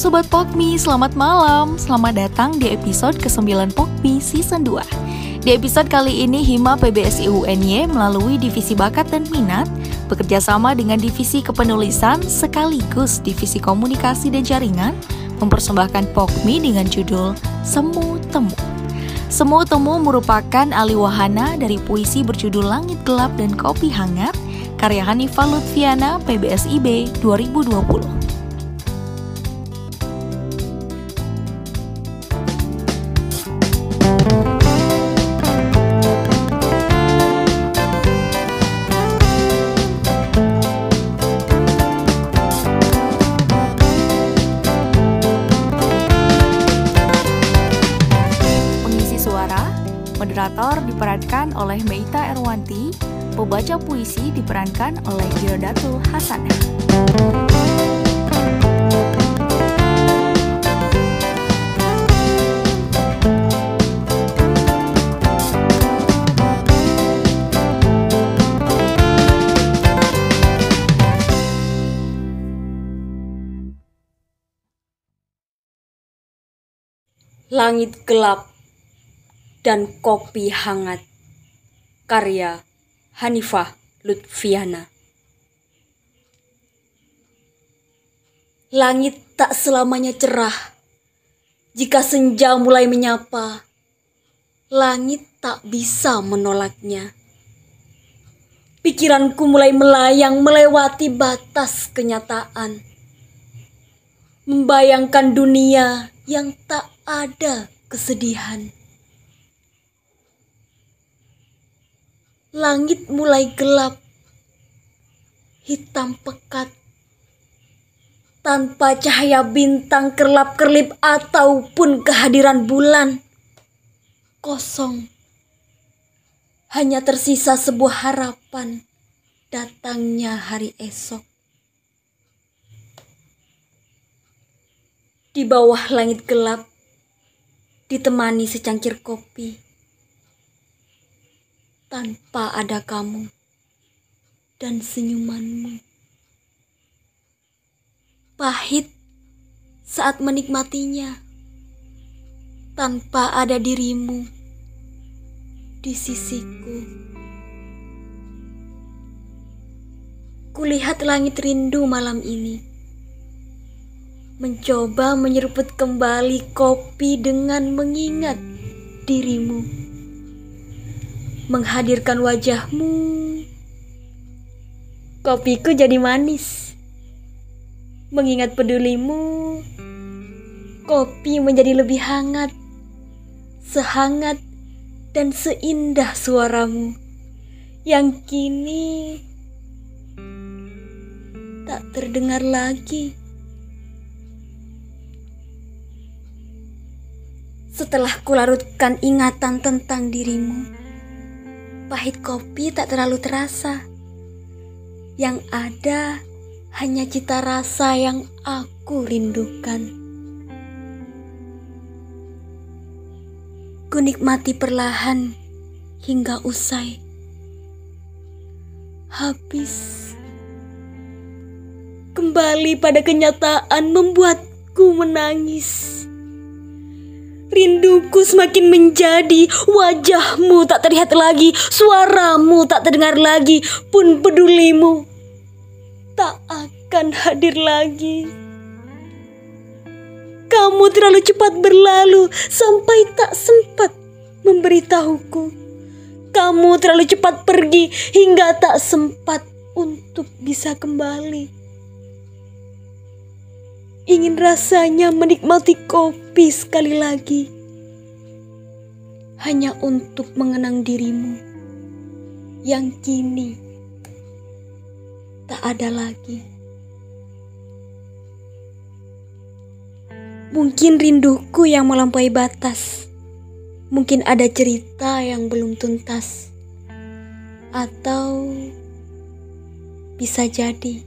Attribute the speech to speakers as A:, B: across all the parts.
A: Sobat Pokmi, selamat malam. Selamat datang di episode ke-9 Pokmi Season 2. Di episode kali ini, Hima PBSI UNY melalui Divisi Bakat dan Minat bekerja sama dengan Divisi Kepenulisan sekaligus Divisi Komunikasi dan Jaringan mempersembahkan Pokmi dengan judul Semu Temu. Semu Temu merupakan alih wahana dari puisi berjudul Langit Gelap dan Kopi Hangat karya Hanifah Lutfiana PBSIB 2020. Moderator diperankan oleh Meita Erwanti, pembaca puisi diperankan oleh Girodatul Hasanah.
B: Langit gelap dan kopi hangat. Karya Hanifah Lutfiana. Langit tak selamanya cerah. Jika senja mulai menyapa, langit tak bisa menolaknya. Pikiranku mulai melayang melewati batas kenyataan. Membayangkan dunia yang tak ada kesedihan. Langit mulai gelap, hitam pekat, tanpa cahaya bintang kerlap-kerlip ataupun kehadiran bulan. Kosong, hanya tersisa sebuah harapan datangnya hari esok. Di bawah langit gelap, ditemani secangkir kopi tanpa ada kamu dan senyumanmu. Pahit saat menikmatinya tanpa ada dirimu di sisiku. Kulihat langit rindu malam ini. Mencoba menyeruput kembali kopi dengan mengingat dirimu menghadirkan wajahmu. Kopiku jadi manis. Mengingat pedulimu, kopi menjadi lebih hangat, sehangat dan seindah suaramu yang kini tak terdengar lagi. Setelah kularutkan ingatan tentang dirimu, Pahit kopi tak terlalu terasa. Yang ada hanya cita rasa yang aku rindukan. Kunikmati perlahan hingga usai. Habis. Kembali pada kenyataan membuatku menangis. Rinduku semakin menjadi wajahmu tak terlihat lagi, suaramu tak terdengar lagi, pun pedulimu tak akan hadir lagi. Kamu terlalu cepat berlalu sampai tak sempat memberitahuku. Kamu terlalu cepat pergi hingga tak sempat untuk bisa kembali. Ingin rasanya menikmati kopi sekali lagi. Hanya untuk mengenang dirimu yang kini tak ada lagi. Mungkin rinduku yang melampaui batas. Mungkin ada cerita yang belum tuntas. Atau bisa jadi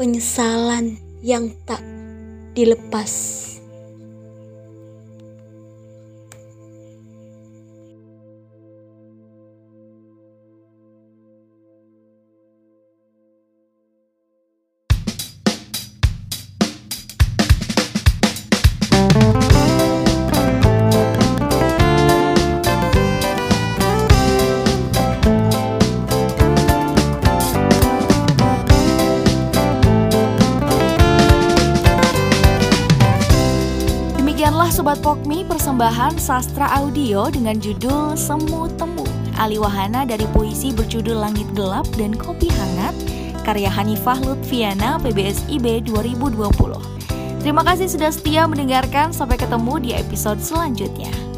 B: penyesalan yang tak dilepas.
A: Sobat Pokmi persembahan sastra audio dengan judul Semu Temu Ali Wahana dari puisi berjudul Langit Gelap dan Kopi Hangat karya Hanifah Lutfiana PBSIB 2020. Terima kasih sudah setia mendengarkan, sampai ketemu di episode selanjutnya.